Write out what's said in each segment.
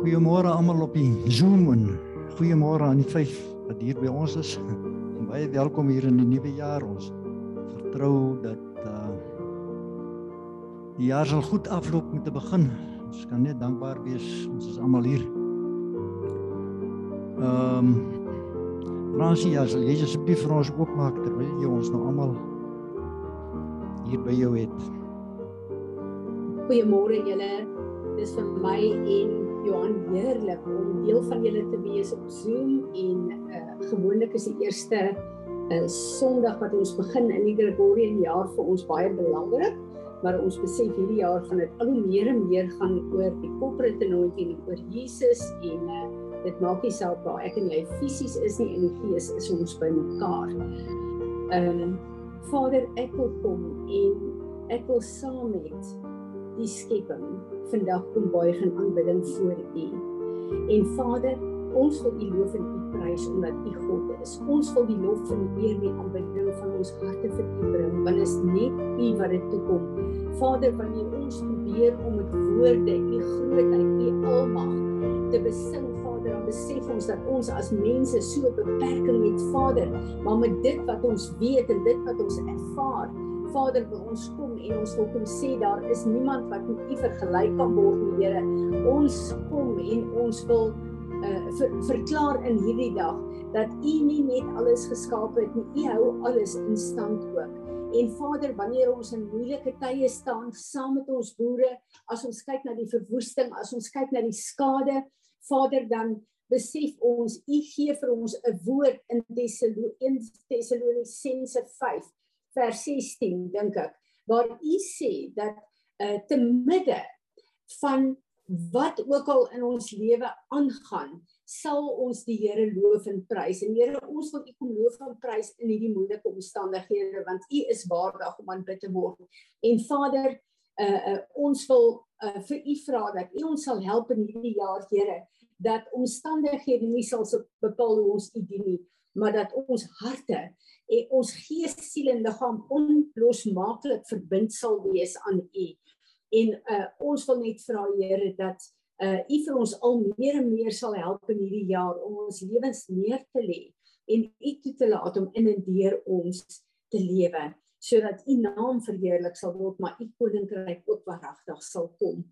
Goeiemôre almal op die Zoom en goeiemôre aan die vyf wat hier by ons is. En baie welkom hier in die nuwe jaar. Ons vertrou dat uh die jaar sal goed afloop met 'n begin. Ons kan net dankbaar wees ons is almal hier. Ehm um, Fransie, as jy asseblief vir ons oopmaak terwyl jy ons nou almal hier by jou het. Goeiemôre julle. Dis vir my en Johan heerlik om deel van julle te wees op Zoom en uh, gewoonlik is die eerste uh, Sondag wat ons begin in die Gregorian jaar vir ons baie belangrik maar ons besef hierdie jaar van dit al hoe meer en meer gaan oor die corporate anointing en oor Jesus en uh, dit maak nie saak waar ek en jy fisies is nie in die gees is ons by mekaar. Ehm um, Vader ek wil kom en ek wil saam met die skepping vandag kom buig in aanbidding voor U. En Vader, ons wil U loof en U prys omdat U God is. Ons wil die lof en eer en aanbidding van ons harte vir U bring, want dit is net U wat dit toekom. Vader, wanneer ons probeer om met woorde U grootheid, U almag te besing, Vader, dan besef ons dat ons as mense so beperking het, Vader, maar met dit wat ons weet en dit wat ons ervaar, Vader, by ons kom en ons wil kom sê daar is niemand wat met U vergelyk kan word nie, Here. Ons kom en ons wil uh, ver, verklaar in hierdie dag dat U nie net alles geskaap het nie, U hou alles in stand ook. En Vader, wanneer ons in moeilike tye staan saam met ons boere, as ons kyk na die verwoesting, as ons kyk na die skade, Vader, dan besef ons U gee vir ons 'n woord in Tessalonisense 5 vers 16 dink ek. Waar u sê dat uh, te midde van wat ook al in ons lewe aangaan sal ons die Here loof en prys. En Here ons wil u kom loof en prys in hierdie moeilike omstandighede want u is waardig om aanbid te word. En Vader uh, uh, ons wil uh, vir u vra dat u ons sal help in hierdie jaar Here dat omstandighede nie sal bepaal hoe ons u dien nie maar dat ons harte en ons gees, siel en liggaam onlosmaaklik verbind sal wees aan U. En uh ons wil net vra Here dat uh U vir ons al meer en meer sal help in hierdie jaar om ons lewens neer te lê en U toe te laat om in en deur ons te lewe sodat U naam verheerlik sal word maar U koninkryk ook waaragtig sal kom.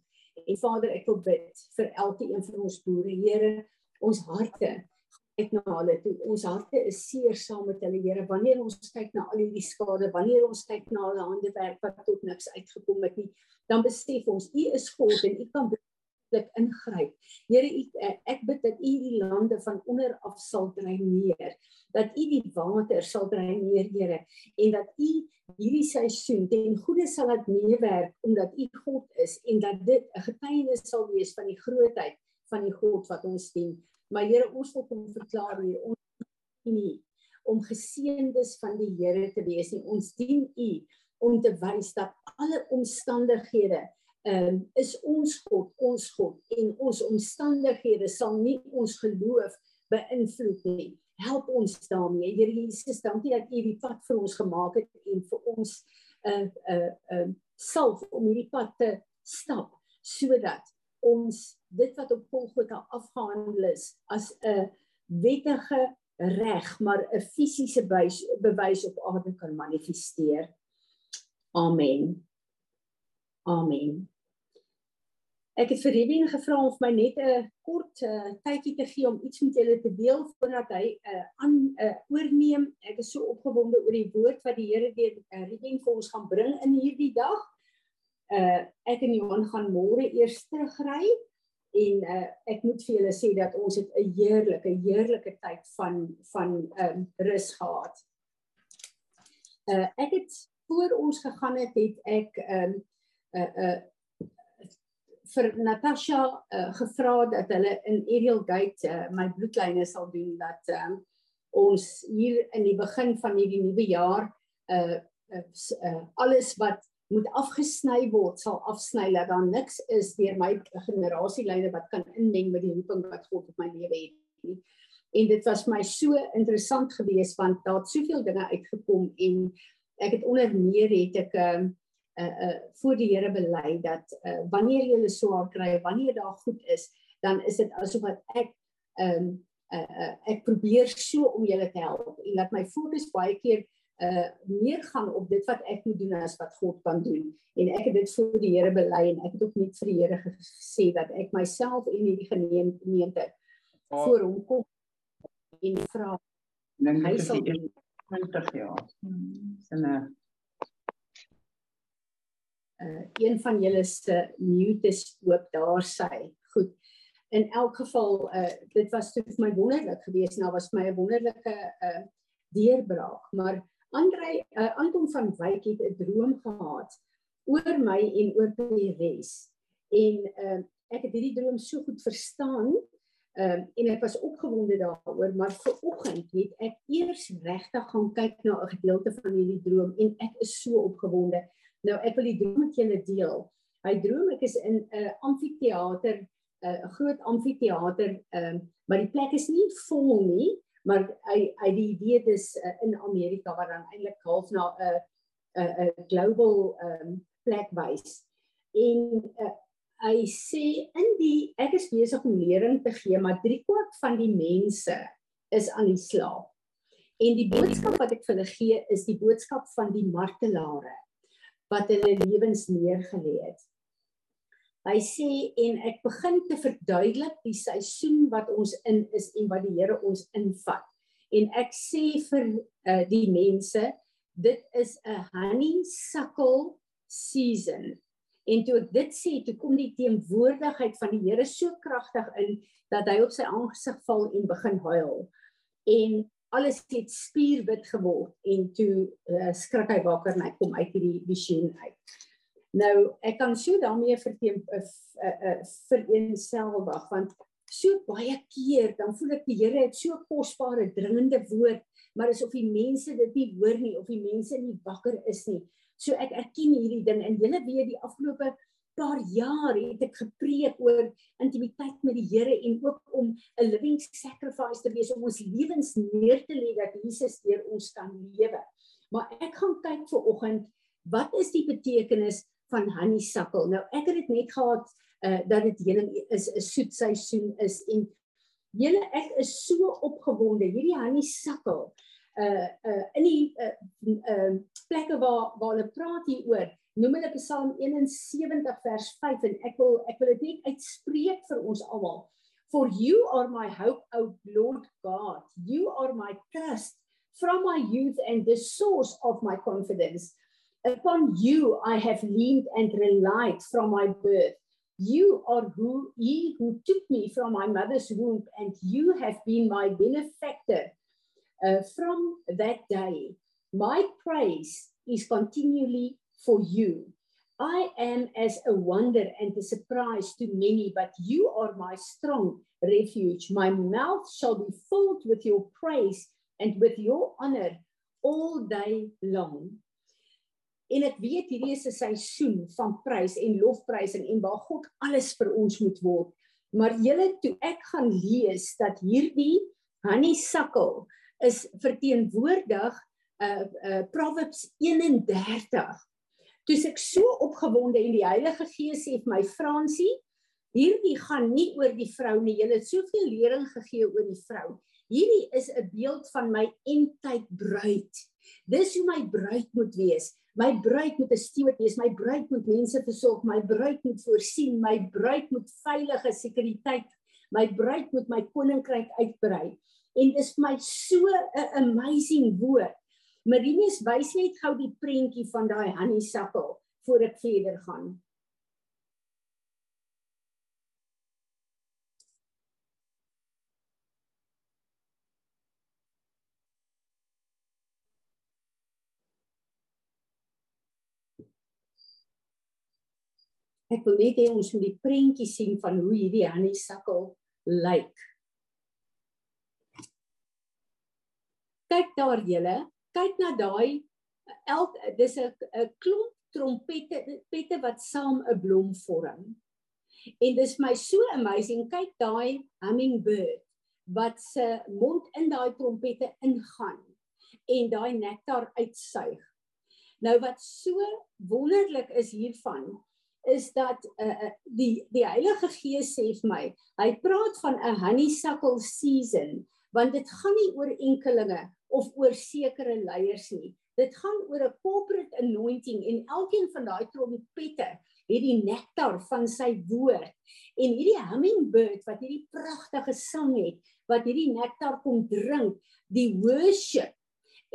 En Vader, ek wil bid vir elke een van ons boere, Here, ons harte kyk na hulle toe. Ons harte is seer saam met hulle Here. Wanneer ons kyk na al hierdie skade wanneer ons kyk na hulle hande werk wat tot niks uitgekom het nie dan besef ons u is God en u kan dit ingryp. Here u ek bid dat u die lande van onder af sal dreineer dat u die water sal dreineer Here en dat u hierdie seisoen ten goeie sal laat meewerk omdat u God is en dat dit 'n getuienis sal wees van die grootheid van die God wat ons dien Maar Here, ons wil kom verklaar hier ons nie om geseëndes van die Here te wees nie. Ons dien U om te wys dat alle omstandighede um, is ons God, ons God en ons omstandighede sal nie ons geloof beïnvloed nie. Help ons daarmee. Here Jesus, dankie dat U die pad vir ons gemaak het en vir ons 'n uh, 'n uh, 'n uh, self om hierdie pad te stap sodat ons dit wat op Golgotha afgehandel is as 'n wettige reg maar 'n fisiese bewys op aarde kan manifesteer. Amen. Amen. Ek het vir Rubin gevra om my net 'n kort uh, tydjie te gee om iets met julle te deel voordat hy 'n uh, aan 'n uh, oorneem. Ek is so opgewonde oor die woord wat die Here deur uh, Rubin vir ons gaan bring in hierdie dag uh ek en Johan gaan môre eers terugry en uh ek moet vir julle sê dat ons het 'n heerlike heerlike tyd van van um rus gehad. Uh ek het voor ons gegaan het het ek um uh uh vir Natasha uh, gevra dat hulle in Ariel Gate uh, my bloedlyne sal doen dat um ons hier in die begin van hierdie nuwe jaar uh, uh, uh alles wat moet afgesny word sal afsny dat daar niks is deur my generasielyne wat kan inmeng met die roeping wat God op my lewe het nie. En dit was my so interessant geweest want daar het soveel dinge uitgekom en ek het onder meer het ek 'n uh, uh, uh, voor die Here bely dat uh, wanneer jy so hard kry, wanneer daar goed is, dan is dit asof wat ek ehm um, uh, uh, ek probeer so om julle te help en laat my fokus baie keer uh meer gaan op dit wat ek moet doen as wat God kan doen. En ek het dit vir die Here bely en ek het ook net vir die Here gesê dat ek myself en hierdie gemeente oh. voor hom kom en vra dan hy sal 20 jaar. Sinne uh een van julle se mutes oop daar sy. Goed. In elk geval uh dit was vir my wonderlik geweest. Nou was my 'n wonderlike uh deurbraak, maar Andre uh, Anton van Wyk het 'n droom gehad oor my en oor die res. En uh, ek het hierdie droom so goed verstaan uh, en ek was opgewonde daaroor, maar vir oggend het ek eers regtig gaan kyk na 'n gedeelte van hierdie droom en ek is so opgewonde. Nou ek wil die droom met julle deel. Hy droom ek is in 'n uh, amfitheater 'n uh, groot amfitheater, um, maar die plek is nie vol nie, maar hy hy die idee dis uh, in Amerika wat dan eintlik half na 'n uh, 'n uh, 'n uh, global um, plek wys. En uh, hy sê in die ek is besig om lering te gee, maar 3 kwart van die mense is aan die slaap. En die boodskap wat ek vir hulle gee is die boodskap van die martelare wat hulle lewens neergelê het. Hy sê en ek begin te verduidelik die seisoen wat ons in is en wat die Here ons invat. En ek sê vir uh, die mense, dit is 'n honeysuckle season. En toe ek dit sê, toe kom die teenwoordigheid van die Here so kragtig in dat hy op sy aangesig val en begin huil. En alles het spierwit geword en toe uh, skrik hy wakker en hy kom uit hierdie visioen uit. Nou ek kan so daarmee verteen uh, uh, vereenselwig want so baie keer dan voel ek die Here het so kosbare dringende woord maar asof die mense dit nie hoor nie of die mense nie wakker is nie. So ek erken hierdie ding en julle weet die afgelope paar jaar het ek gepreek oor intimiteit met die Here en ook om 'n living sacrifice te wees om ons lewens neer te lê dat Jesus deur ons kan lewe. Maar ek gaan kyk vir oggend wat is die betekenis van honeysuckle. Nou ek het dit net gehad uh dat dit heuning is 'n soet seisoen is en julle ek is so opgewonde. Hierdie honeysuckle uh uh in die uh uh plekke waar waar hulle praat hier oor noem hulle Psalm 71 vers 5 en ek wil ek wil dit net uitspreek vir ons almal. For you are my hope o lord god. You are my trust from my youth and the source of my confidence Upon you I have leaned and relied from my birth. You are who he who took me from my mother's womb, and you have been my benefactor uh, from that day. My praise is continually for you. I am as a wonder and a surprise to many, but you are my strong refuge. My mouth shall be filled with your praise and with your honor all day long. En ek weet hierdie is 'n seisoen van prys en lofprysing en waar God alles vir ons moet word. Maar julle toe ek gaan lees dat hierdie honeysuckle is verteenwoordig uh uh Proverbs 31. Toe ek so opgewonde en die Heilige Gees sê vir my Fransie, hierdie gaan nie oor die vrou nie. Jy het soveel lering gegee oor die vrou. Hierdie is 'n beeld van my eindtyd bruid. Dis hoe my bruid moet wees. My bruid moet 'n steward wees. My bruid moet mense versorg. My bruid moet voorsien. My bruid moet veilige sekuriteit. My bruid moet my koninkryk uitbrei. En dis vir my so 'n amazing woord. Marinus wys net gou die prentjie van daai honeysuckle voor ek verder gaan. Ek wil net hê ons moet die prentjie sien van hoe hierdie honeysuckle lyk. Kyk daar julle, kyk na daai elk dis 'n klomp trompette pette wat saam 'n blom vorm. En dis my so amazing, kyk daai hummingbird wat se mond in daai trompette ingaan en daai nektar uitsuig. Nou wat so wonderlik is hiervan is dat uh, die die Heilige Gees sê vir my, hy praat van 'n honeysuckle season, want dit gaan nie oor enkelinge of oor sekere leiers nie. Dit gaan oor 'n corporate anointing en elkeen van daai trompette het die nektar van sy woord. En hierdie hummingbird wat hierdie pragtige sang het, wat hierdie nektar kom drink, die worship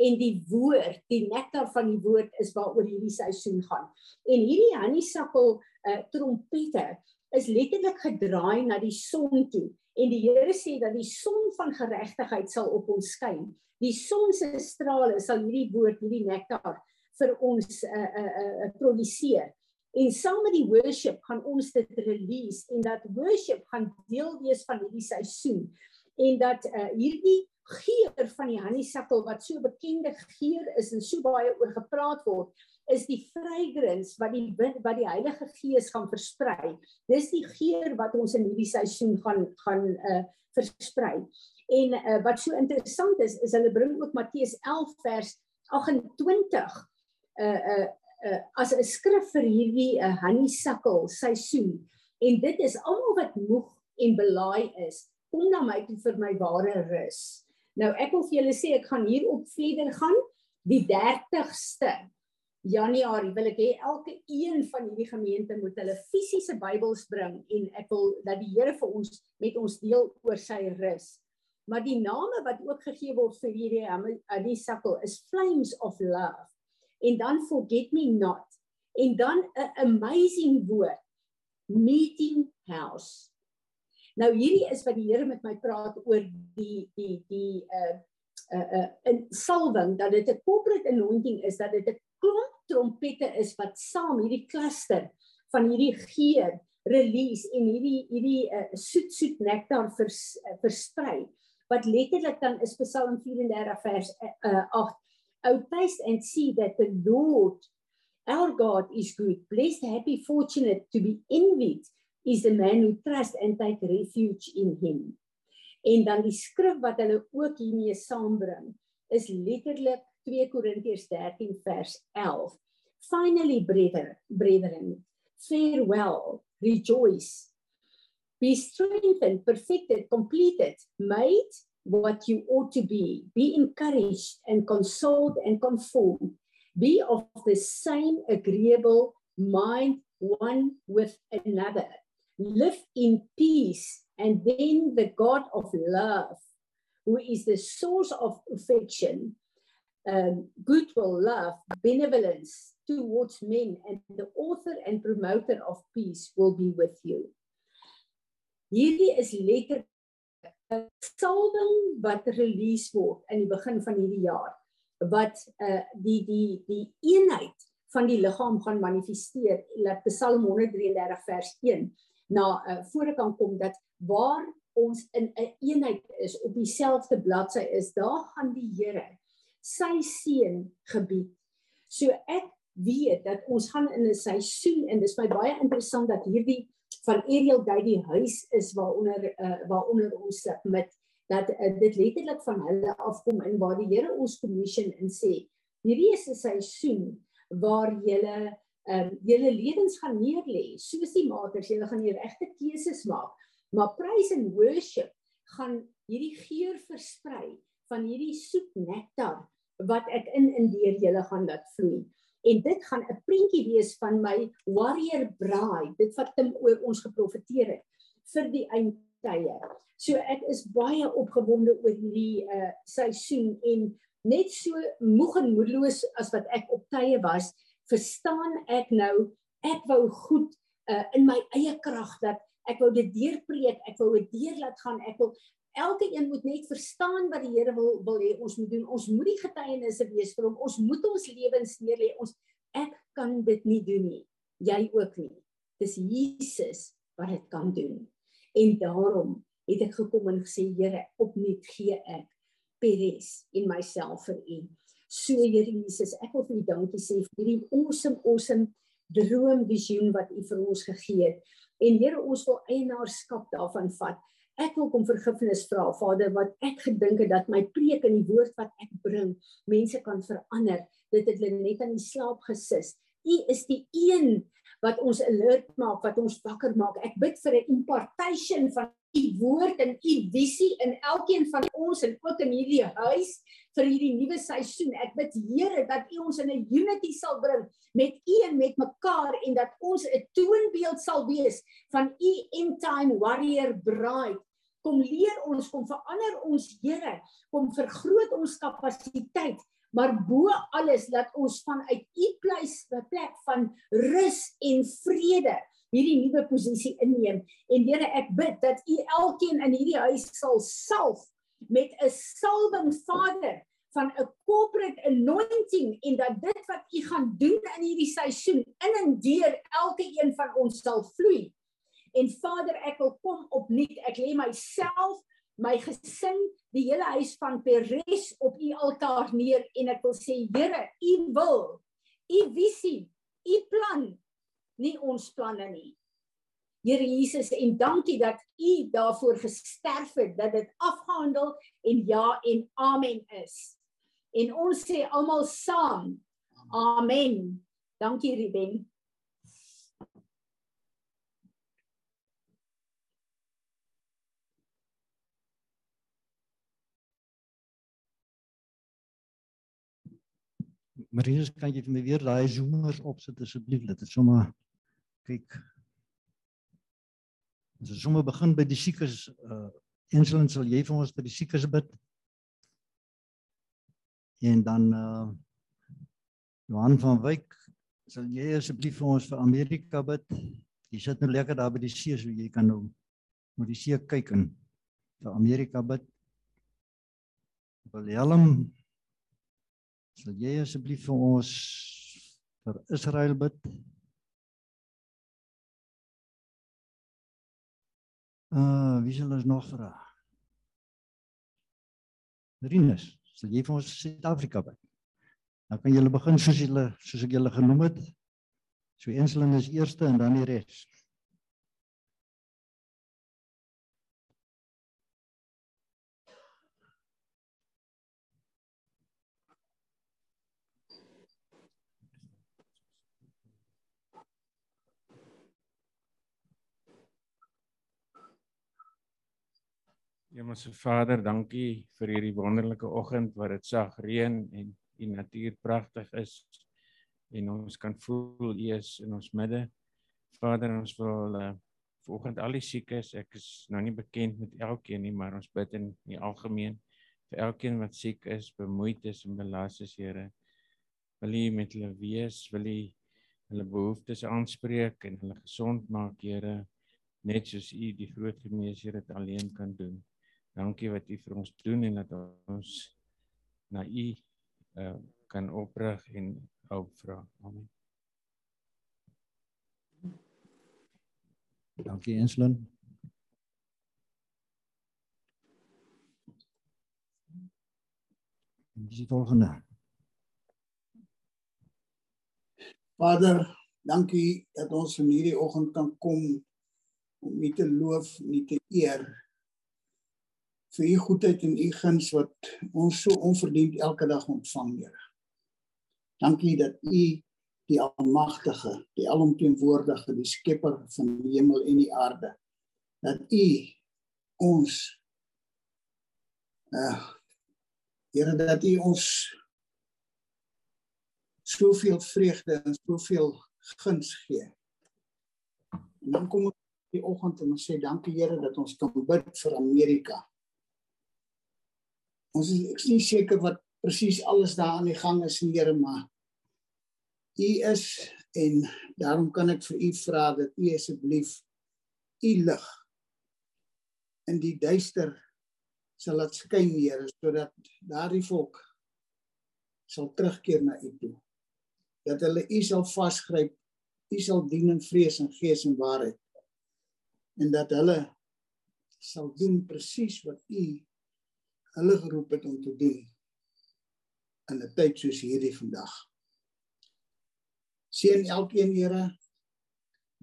en die woord, die nektar van die woord is waaroor hierdie seisoen gaan. En hierdie honeysuckle uh, trompette is letterlik gedraai na die son toe en die Here sê dat die son van geregtigheid sal op ons skyn. Die son se strale sal hierdie woord, hierdie nektar vir ons uh uh, uh produseer. En saam met die worship gaan ons dit release en dat worship gaan deel wees van hierdie seisoen en dat uh, hierdie geur van die honeysuckle wat so bekende geur is en so baie oor gepraat word is die fragrance wat die wat die Heilige Gees gaan versprei. Dis die geur wat ons in hierdie seisoen gaan gaan uh, versprei. En uh, wat so interessant is is hulle bring ook Matteus 11 vers 28 uh uh uh, as 'n skrif vir hierdie uh, honeysuckle seisoen en dit is almal wat moeg en belaai is kom na my toe vir my ware rus. Nou ek wil vir julle sê ek gaan hier op verder gaan. Die 30ste Januarie wil ek hê elke een van hierdie gemeente moet hulle fisiese Bybels bring en ek wil dat die Here vir ons met ons deel oor sy rus. Maar die name wat ook gegee word vir hierdie hierdie sakkel is Flames of Love. En dan forget me not. En dan 'n amazing woord. Meeting house nou hierdie is wat die Here met my praat oor die die die uh uh uh in salwing dat dit 'n corporate anointing is dat dit 'n klomp trompette is wat saam hierdie kluster van hierdie geur release en hierdie hierdie uh, soet soet nektar vers, uh, versprei wat letterlik dan is Psalm 34 vers uh, 8 Oh, taste and see that the Lord, our God, is good. Blessed, happy, fortunate to be envied is the man who trusts and take refuge in him. En dan die skrif wat hulle ook hiermee saambring is letterlik 2 Korintiërs 13 vers 11. Finally, brethren, brethren, farewell, rejoice, be strengthened, perfected, completed, made what you ought to be. Be encouraged and consoled and conformed. Be of the same agreeable mind one with another. Live in peace, and then the God of love, who is the source of affection, um, goodwill, love, benevolence towards men, and the author and promoter of peace will be with you. Hierdie is lekker 'n salwing wat release word in die begin van hierdie jaar wat uh die die die eenheid van die liggaam gaan manifesteer laat Psalm 133 vers 1 na uh vore kan kom dat waar ons in 'n een eenheid is op dieselfde bladsy is daar gaan die Here sy seën gebied. So ek weet dat ons gaan in 'n seisoen en dis my baie interessant dat hierdie van Ariel Day die huis is waaronder uh, waaronder ons sit met dat uh, dit letterlik van hulle afkom en waar die Here ons commission en sê hierdie is 'n seisoen waar julle ehm um, julle lewens gaan neerlê soos die makers julle gaan die regte keuses maak maar praise and worship gaan hierdie geur versprei van hierdie soet nektar wat ek in in deur julle gaan laat vloei en dit gaan 'n prentjie wees van my warrior bride dit wat Tim oor ons geprofeteer het vir die eindtye. So ek is baie opgewonde oor hierdie uh seisoen en net so moeg en moedeloos as wat ek op tye was, verstaan ek nou ek wou goed uh in my eie krag dat ek wou dit deurpreek, ek wou dit deur laat gaan, ek wil elke een moet net verstaan wat die Here wil wil hê ons moet doen. Ons moet die getuienisse wees vir hom. Ons moet ons lewens neerlê. Ons ek kan dit nie doen nie. Jy ook nie. Dis Jesus wat dit kan doen. En daarom het ek gekom en gesê Here, opnuut gee ek Peres en myself vir U. So Here Jesus, ek wil vir U dankie sê vir hierdie awesome awesome droom visioen wat U vir ons gegee het. En Here, ons wil eienaarskap daarvan vat. Ek wil kom vergifnis vra, Vader, wat ek gedink het dat my preek en die woord wat ek bring, mense kan verander. Dit het hulle net aan die slaap gesis. U is die een wat ons alert maak, wat ons wakker maak. Ek bid vir 'n impartation van woord en u visie in elkeen van ons en ook in hierdie huis vir hierdie nuwe seisoen. Ek bid Here dat u ons in 'n unity sal bring met u en met mekaar en dat ons 'n toonbeeld sal wees van u end time warrior bride. Kom leer ons, kom verander ons Here, kom vergroot ons kapasiteit maar bo alles dat ons vanuit u plek van rus en vrede hierdie nuwe posisie inneem en Here ek bid dat u elkeen in hierdie huis sal salf met 'n salwing Vader van 'n corporate anointing en dat dit wat u gaan doen in hierdie seisoen in en deur elke een van ons sal vloei. En Vader, ek wil kom opnuut. Ek lê myself my gesin, die hele huis van Peres op u altaar neer en ek wil sê Here, u wil, u visie, u plan, nie ons planne nie. Here Jesus, en dankie dat u daarvoor gesterf het dat dit afgehandel en ja en amen is. En ons sê almal saam. Amen. Dankie Ruben. Marinus, kan jy vir my weer daai zoomers opsit asseblief? Dit is sommer kyk. Ons sommer begin by die siekes, uh Enselen sal jy vir ons vir die siekes bid. En dan uh Johan van Wyk, sal jy asseblief vir ons vir Amerika bid? Jy sit nou lekker daar by die see so jy kan nou moet die see kyk en vir Amerika bid. Wil Helm Sal jy asseblief vir ons vir Israel bid? Uh, wie sal ons nog vra? Rinus, sal jy vir ons Suid-Afrika bid? Dan kan julle begin soos julle soos ek julle genoem het. So eensling is eerste en dan die res. Hemelse Vader, dankie vir hierdie wonderlike oggend wat dit sag reën en die natuur pragtig is en ons kan voel U is in ons midde. Vader, ons wil uh, vanoggend al die siekes, ek is nou nie bekend met elkeen nie, maar ons bid in die algemeen vir elkeen wat siek is, bemoeid is en belas is, Here. Wil U met hulle wees, wil U hulle behoeftes aanspreek en hulle gesond maak, Here, net soos U die groot geneesheer dit alleen kan doen. Dankie wat u vir ons doen en dat ons na u uh, kan oprig en hulp vra. Amen. Dankie Enslin. Dis die volgende. Vader, dankie dat ons in hierdie oggend kan kom om U te loof, U te eer vir u goedheid en u guns wat ons so onverdiend elke dag ontvang, Here. Dankie dat u die almagtige, die alomteenwoordige, die skepper van die hemel en die aarde, dat u ons uh Here dat u ons soveel vreugde en soveel guns gee. En dan kom ons die oggend en ons sê dankie Here dat ons kan bid vir Amerika ons is ek is nie seker wat presies alles daar aan die gang is nie Here maar u is en daarom kan ek vir u vra dat u asseblief u lig in die duister sal laat skyn Here sodat daardie volk sal terugkeer na u toe. Dat hulle u sal vasgryp u sal dien in vrees en gees en waarheid. En dat hulle sal doen presies wat u hulle geroep het om te doen in 'n tyd soos hierdie vandag. Seën elkeen Here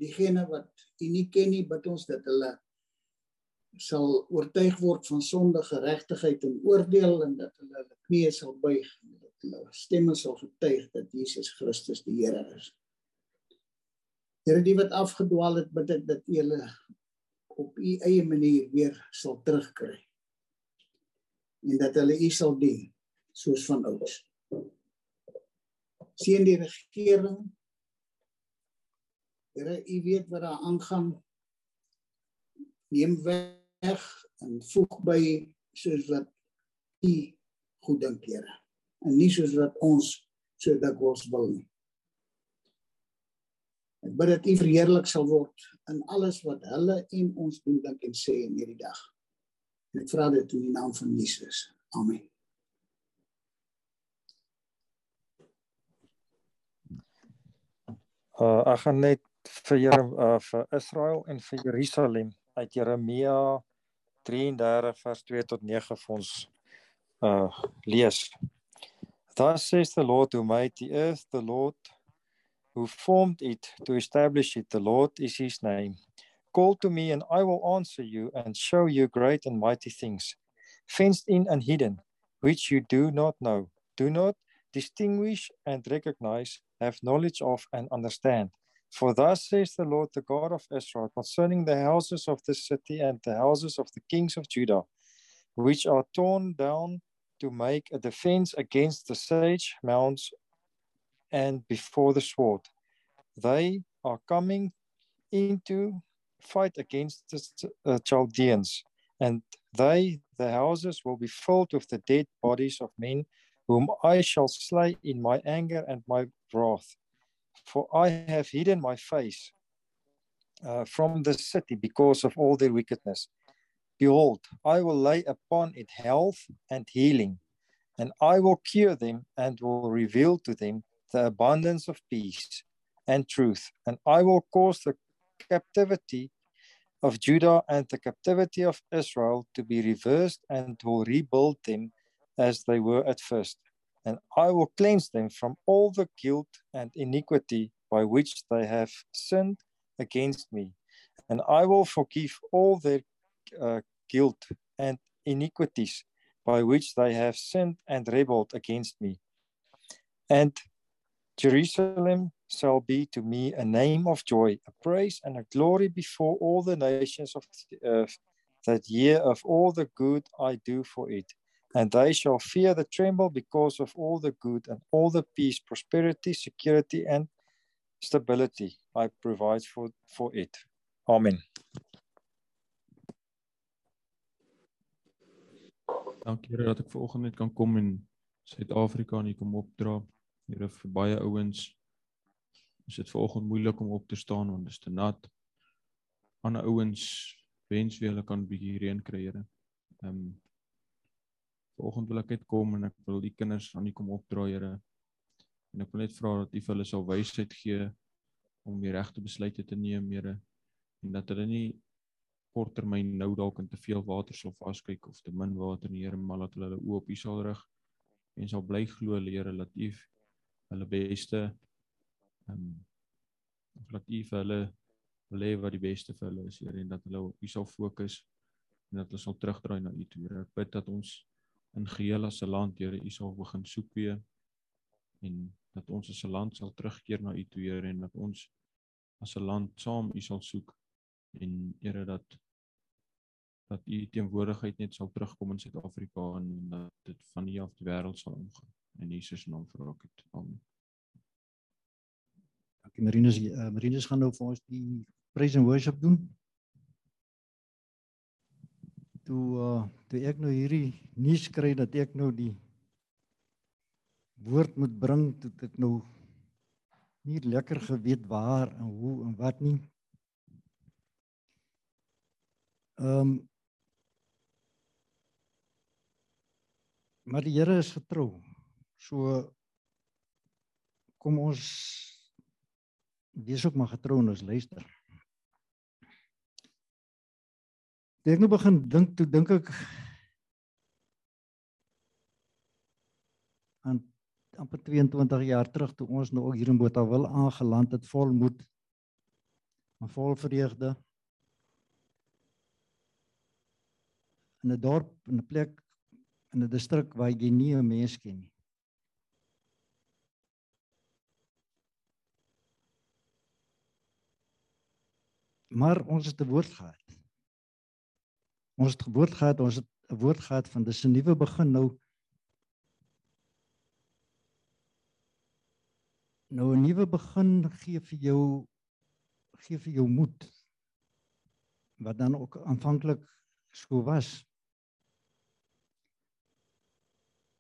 diegene wat U nie ken nie, bid ons dat hulle sal oortuig word van sonde, geregtigheid en oordeel en dat hulle hulle knieë sal buig en dat hulle stemme sal getuig dat Jesus Christus die Here is. Here die wat afgedwaal het, bid ek dat U hulle op U eie manier weer sal terugkry. En dat hulle U sal dien soos van ouds. Seën die regering. Here, U weet wat daar aangaan. Neem weg en voeg by soos wat U goed dink, Here. En nie soos wat ons so dikwels wil nie. Ek bid dat U verheerlik sal word in alles wat hulle en ons doen dink en sê in hierdie dag. En ek vra dit in die naam van Jesus. Amen. Uh ek gaan net vir Here uh vir Israel en vir Jerusalem uit Jeremia 33 vers 2 tot 9 vir ons uh lees. Thus says the Lord who made the earth, the Lord who formed it to establish it. The Lord is his name. Call to me, and I will answer you and show you great and mighty things, fenced in and hidden, which you do not know. Do not distinguish and recognize, have knowledge of, and understand. For thus says the Lord, the God of Israel, concerning the houses of the city and the houses of the kings of Judah, which are torn down to make a defense against the sage mounts and before the sword. They are coming into fight against the uh, Chaldeans, and they, the houses, will be filled with the dead bodies of men whom I shall slay in my anger and my wrath. For I have hidden my face uh, from the city because of all their wickedness. Behold, I will lay upon it health and healing, and I will cure them and will reveal to them the abundance of peace and truth, and I will cause the captivity of Judah and the captivity of Israel to be reversed and will rebuild them as they were at first. And I will cleanse them from all the guilt and iniquity by which they have sinned against me. And I will forgive all their uh, guilt and iniquities by which they have sinned and rebelled against me. And Jerusalem shall be to me a name of joy, a praise and a glory before all the nations of the earth, that year of all the good I do for it. And they shall fear the tremble because of all the good and all the peace, prosperity, security, and stability I provide for, for it. Amen. Dankie Here dat ek vanoggend net kan kom en Suid-Afrika en hier kom opdra. Here vir baie ouens is dit vanoggend moeilik om op te staan want dit is te nat. Ander ouens wens wie hulle kan 'n bietjie reën kry, Here. Ehm um, vanoggend wil ek net kom en ek wil die kinders aan U kom opdra, Here. En ek wil net vra dat U vir hulle sal wysheid gee om die regte besluite te neem, Here, en dat hulle nie korttermyn nou dalk in te veel water sal vaskyk of te min water nie, Here, maar dat hulle hulle oë op U sal rig en sal bly glo, Here, dat U hulle beste ehm um, laat u vir hulle wil hê wat die beste vir hulle is Here en dat hulle op u sal fokus en dat hulle sal terugdraai na u toe Here ek bid dat ons in geheel as 'n land Here u sal begin soek weer en dat ons as 'n land sal terugkeer na u toe Here en dat ons as 'n land saam u sal soek en Here dat dat u teenwoordigheid net sal terugkom in Suid-Afrika en dat dit van hier af die wêreld sal omgaan in Jesus naam vra ek dit. Amen. Dankie Marinus. Uh, Marinus gaan nou vir ons die praise and worship doen. Toe uh toe ek nou hierdie nuus kry dat ek nou die woord moet bring, toe ek nou nie lekker geweet waar en hoe en wat nie. Ehm um, Maar die Here is getrou. So kom ons wees ook maar getrou en ons luister. Ek nou begin dink toe dink ek aan amper 22 jaar terug toe ons nou ook hier in Botawil aangeland het vol moed en vol vreugde in 'n dorp in 'n plek in 'n distrik waar jy nie 'n mens ken nie. Maar ons het 'n woord gehad. Ons het 'n woord gehad, ons het 'n woord gehad van dis 'n nuwe begin nou. Nou 'n nuwe begin gee vir jou gee vir jou moed wat dan ook aanvanklik so was.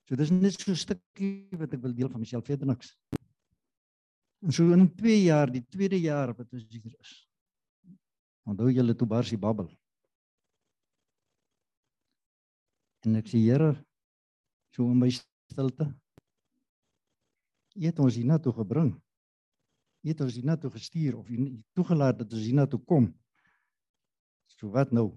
So dis net so 'n stukkie wat ek wil deel van myself verder niks. En so in 2 jaar, die tweede jaar wat ons hier is. Onthou julle toe bars die babbel. En ek sê Here, so in my stilte. U het ons hiernatoe gebring. U het ons hiernatoe gestuur of u toegelaat dat ons hiernatoe kom. So wat nou?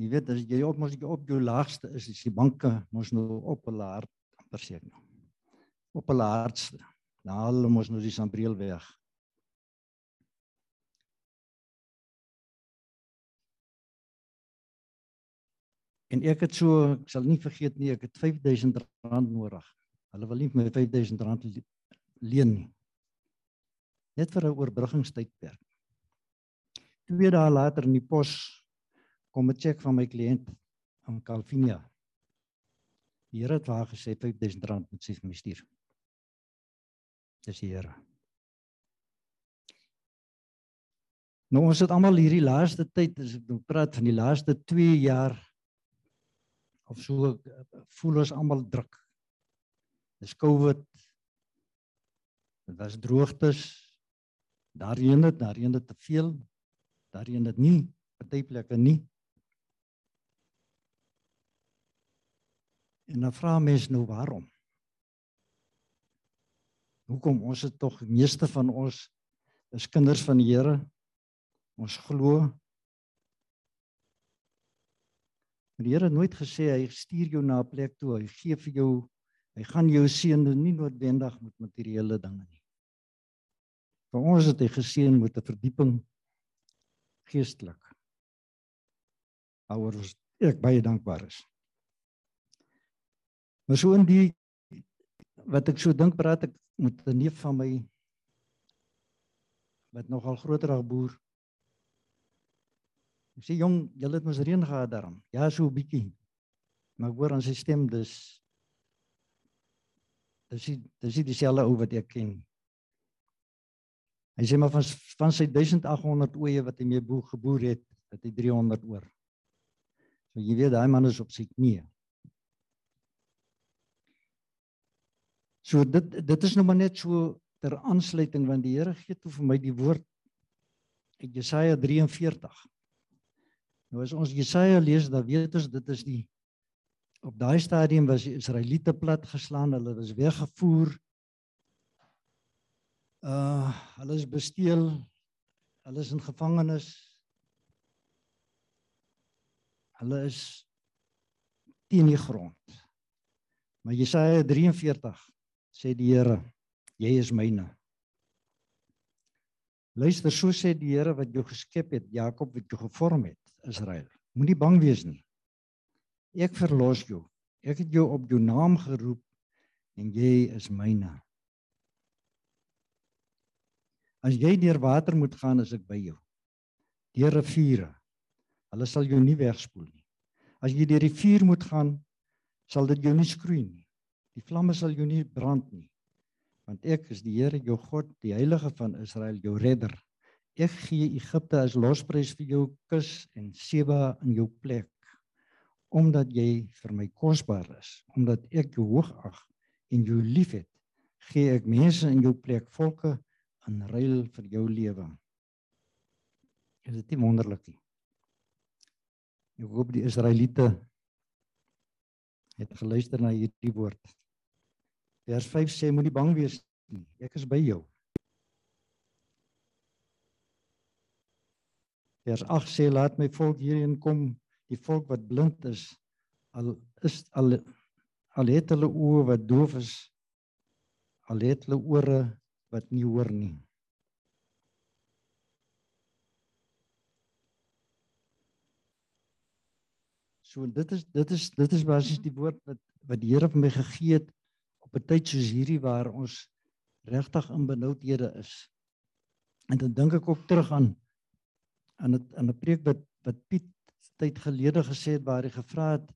Jy weet as jy op mos jy op jou laagste is, is die banke mos nou op hulle hart amper seker nou. Op hulle hartste. Haal hulle mos nou die sambreel weg. En ek het so, ek sal nie vergeet nie, ek het 5000 rand nodig. Hulle wil nie my 5000 rand leen nie. Net vir 'n oorbruggingstydperk. Twee dae later in die pos kom 'n cheque van my kliënt in Calvinia. Die Here het haar gesê R5000 moet sy vir my stuur. Dis die Here. Nou ons het almal hierdie laaste tyd as ek nou praat van die laaste 2 jaar of so voel ons almal druk. Dis COVID. Dit was droogtes. Daarheen het daarheen het te veel daarin dit nie party plekke nie. En dan vra mense nou waarom? Hoekom ons is tog meeste van ons is kinders van die Here. Ons glo. Maar die Here het nooit gesê hy stuur jou na 'n plek toe. Hy gee vir jou hy gaan jou seën nie noodwendig met materiële dinge nie. Vir ons het hy geseën met 'n verdieping geestelik. Waaroor ek baie dankbaar is. Maar so in die wat ek so dink praat ek met 'n neef van my wat nogal groter as boer. Ek sê jong, julle het mos reën gehad daarom. Ja, so 'n bietjie. Maar ek hoor aan sy stem dis dis dis dieselfde ou wat ek ken. Hy sê maar van van sy 1800 oeye wat hy mee boer geboer het, het hy 300 oor. So jy weet daai man is op sy knieë. So dit dit is nou maar net so ter aansluiting want die Here gee toe vir my die woord uit Jesaja 43. Nou as ons Jesaja lees, dan weet ons dit is die op daai stadium was die Israeliete plat geslaan, hulle was weggevoer Uh hulle is besteel. Hulle is in gevangenis. Hulle is teen die grond. Maar Jesaja 43 sê die Here, jy is myne. Luister, so sê die Here wat jou geskep het, Jakob wat jou gevorm het, Israel. Moenie bang wees nie. Ek verlos jou. Ek het jou op jou naam geroep en jy is myne. As jy deur water moet gaan, is ek by jou. Deur riviere. Hulle sal jou nie wegspoel nie. As jy deur die vuur moet gaan, sal dit jou nie skroei nie. Die vlamme sal jou nie brand nie. Want ek is die Here jou God, die Heilige van Israel, jou redder. Ek gee Egipte as losprys vir jou kus en Seba in jou plek omdat jy vir my kosbaar is, omdat ek jou hoog ag en jou liefhet, gee ek mense in jou plek volke in ruil vir jou lewe. Is dit nie wonderlik nie? Ek hoop die Israeliete het geluister na hierdie woord. Vers 5 sê moenie bang wees nie. Ek is by jou. Vers 8 sê laat my volk hierheen kom, die volk wat blind is, al is al al het hulle oë wat doof is, al het hulle ore wat nie hoor nie. So dit is dit is dit is basies die woord wat wat die Here vir my gegee het op 'n tyd soos hierdie waar ons regtig in benoudhede is. En dan dink ek ook terug aan aan 'n aan 'n preek wat wat Piet tyd gelede gesê het waar hy gevra het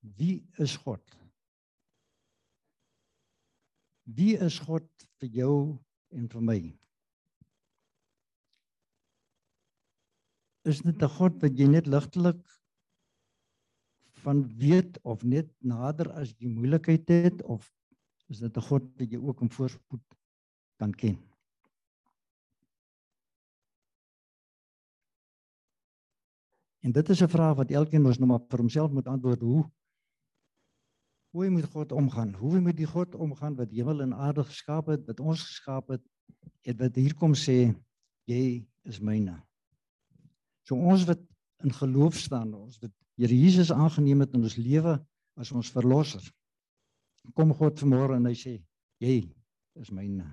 wie is God? Wie is God vir jou en vir my? Is dit 'n God wat jy net ligtelik van weet of net nader as jy moeilikheid het of is dit 'n God wat jy ook in voorspoed kan ken? En dit is 'n vraag wat elkeen mos nou maar vir homself moet antwoord hoe hoe moet God omgaan? Hoe moet die God omgaan wat hemel en aarde geskaap het, wat ons geskaap het en wat hier kom sê jy is myne. So ons wat in geloof staan, ons wat Here Jesus aangeneem het in ons lewe as ons verlosser. Kom God vanmôre en hy sê jy is myne.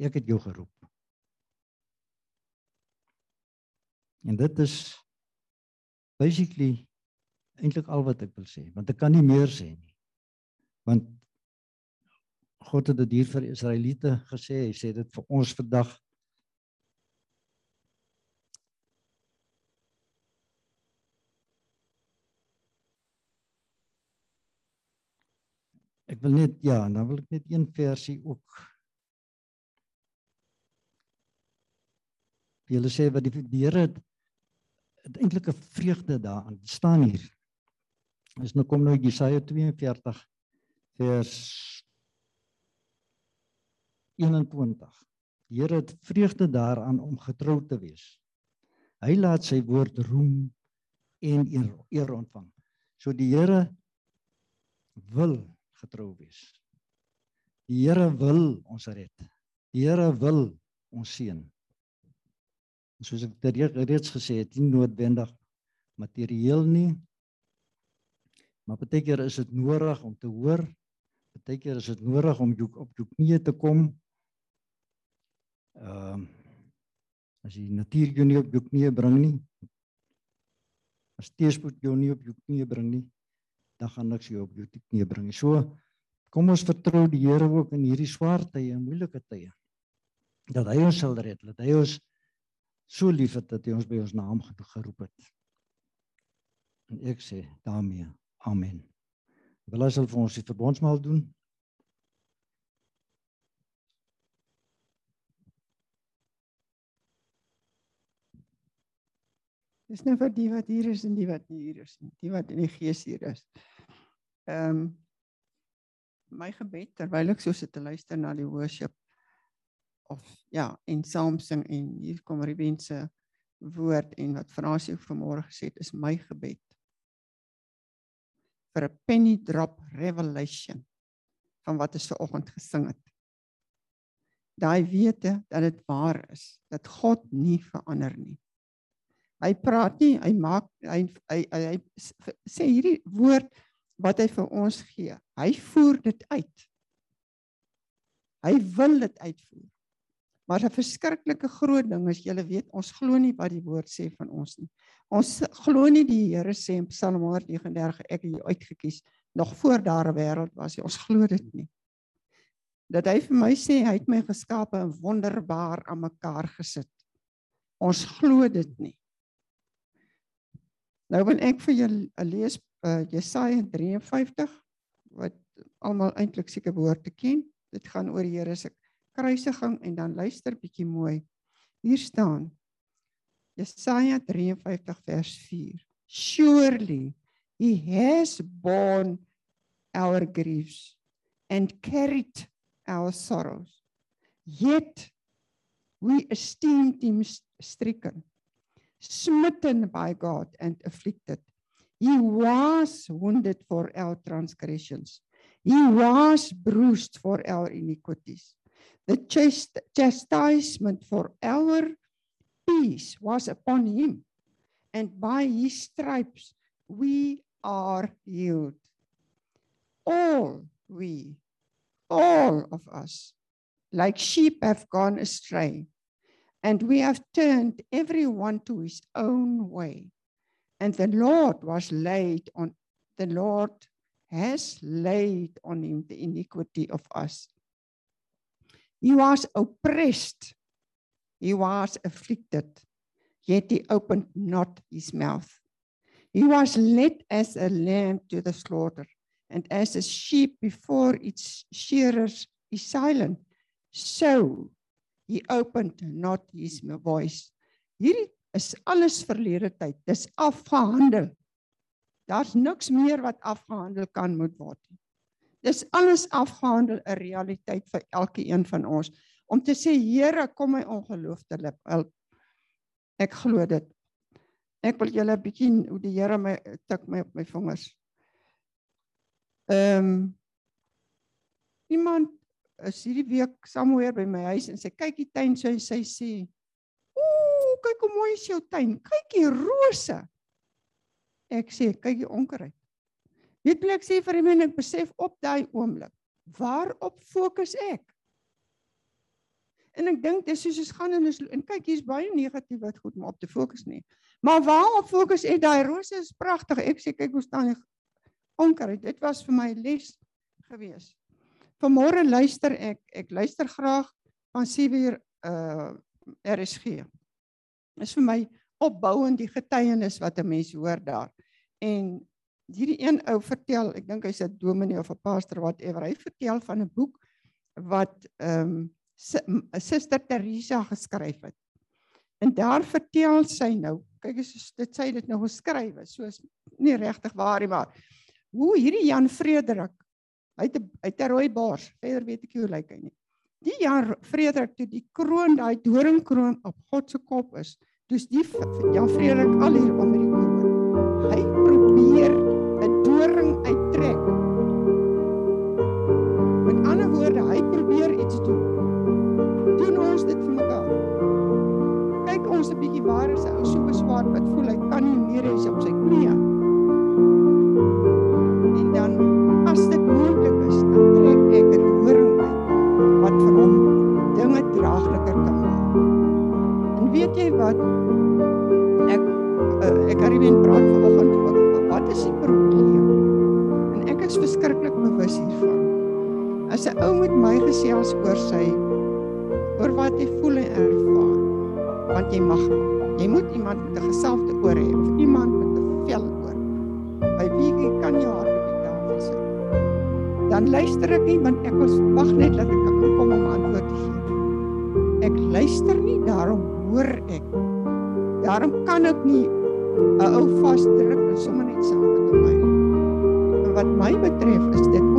Ek het jou geroep. En dit is basically eintlik al wat ek wil sê, want ek kan nie meer sê nie. Want God het dit hier vir Israeliete gesê, hy sê dit vir ons vandag. Ek wil net ja, dan wil ek net een versie ook wil sê wat die, die Here het het eintlik 'n vreugde daaraan staan hier. Is nou kom nou Jesaja 42 vers 21. Die Here het vreugde daaraan om getrou te wees. Hy laat sy woord roem en eer, eer ontvang. So die Here wil getrou wees. Die Here wil ons red. Die Here wil ons seën soos ek reeds gesê het, nie noodwendig materieel nie. Maar baie keer is dit nodig om te hoor. Baie keer is dit nodig om jou op jou knieë te kom. Ehm um, as jy natuur jou nie op jou knieë bring nie. As teespoed jou nie op jou knieë bring nie, dan gaan niks jou op jou bring nie. So kom ons vertrou die Here ook in hierdie swaar tye en moeilike tye. Dat hy ons sal red, dat hy ons so lief het dat hy ons by ons naam geroep het. En ek sê daarmee amen. Wil ons al vir ons die verbondsmaal doen? Dis nou vir die wat hier is en die wat nie hier is nie, die wat in die gees hier is. Ehm um, my gebed terwyl ek so sit te luister na die worship of ja, en saam sing en hier kom Ruben se woord en wat Fransie vanmôre gesê het is my gebed vir 'n penny drop revelation van wat ons vanoggend gesing het. Daai wete dat dit waar is, dat God nie verander nie. Hy praat nie, hy maak hy hy, hy, hy sê hierdie woord wat hy vir ons gee. Hy voer dit uit. Hy wil dit uitvoer. Maar 'n verskriklike groot ding is julle weet ons glo nie wat die woord sê van ons nie. Ons glo nie die Here sê in Psalm 139 ek het jou uitget kies nog voor daar 'n wêreld was. Ons glo dit nie. Dat hy vir my sê hy het my geskape en wonderbaar aan mekaar gesit. Ons glo dit nie. Nou wil ek vir julle lees uh, Jesaja 53 wat almal eintlik seker behoort te ken. Dit gaan oor die Here se kruisiging en dan luister bietjie mooi. Hier staan Jesaja 53 vers 4. Surely he has borne our griefs and carried our sorrows. Yet we esteemed him stricken, smitten by God and afflicted. He was wounded for our transgressions. He was bruised for our iniquities. The chast chastisement for our peace was upon him, and by his stripes we are healed. All we, all of us, like sheep have gone astray, and we have turned everyone to his own way. And the Lord was laid on, the Lord has laid on him the iniquity of us. He was oppressed. He was afflicted. Yet he opened not his mouth. He was led as a lamb to the slaughter, and as a sheep before its shearers is silent, so he opened not his voice. Hierdie is alles verlede tyd. Dis afgehandel. Daar's niks meer wat afgehandel kan moet word nie. Dis alles afgehandel 'n realiteit vir elkeen van ons om te sê Here, kom my ongeloof te help. Ek glo dit. Ek wil julle 'n bietjie hoe die Here my tik my op my vingers. Ehm um, iemand is hierdie week somewhere by my huis en sê kyk die tuin so en sy sê ooh kyk hoe mooi is jou tuin. Kyk die rose. Ek sê kyk die onkruid. Weet jy ek sê vir hom en ek besef op daai oomblik, waarop fokus ek? En ek dink dis soos ons gaan en ons en kyk hier's baie negatief wat goed om op te fokus nie. Maar waarop fokus ek? Daai rose is pragtig. Ek sê kyk hoe staan die onkruid. Dit was vir my les gewees. Vanmôre luister ek, ek luister graag van 7 uur uh RSG. Is vir my opbouend die getuienis wat 'n mens hoor daar. En hierdie een ou vertel, ek dink hy's 'n dominee of 'n pastor whatever, hy vertel van 'n boek wat ehm um, Suster Teresa geskryf het. En daar vertel sy nou, kyk as dit sê dit nou geskryf is, soos nie regtig waar nie, maar hoe hierdie Jan Frederik, hy het 'n hy het 'n rooi baars, verder weet ek nie hoe lyk hy nie. Die Jan Frederik toe die kroon, daai doringkroon op God se kop is, dis die Jan Frederik al hier met die kroon. Hy probeer 'n doring uittrek. Met ander woorde, hy probeer iets doen. Doen ons dit vir mekaar. Kyk ons 'n bietjie waar is 'n ou so beswaar wat voel hy kan nie meer hê op sy knieë. Weet jy wat? Ek uh, ek eendag praat vanoggend ook wat is die probleem? En ek is verskriklik bewus hiervan. As 'n ou met my gesels oor sy oor wat hy voel en ervaar, want jy mag jy moet iemand met 'n geselfde oor hê of iemand met 'n vel oor. By wie jy kan jou hart op die tafel sit. Dan luister ek nie want ek was wag net dat ek kan kom om antwoord te gee. Ek luister nie, daarom hoor ek. Daarom kan ek nie 'n ou vasdruk en sommer net saam met my. En wat my betref is dit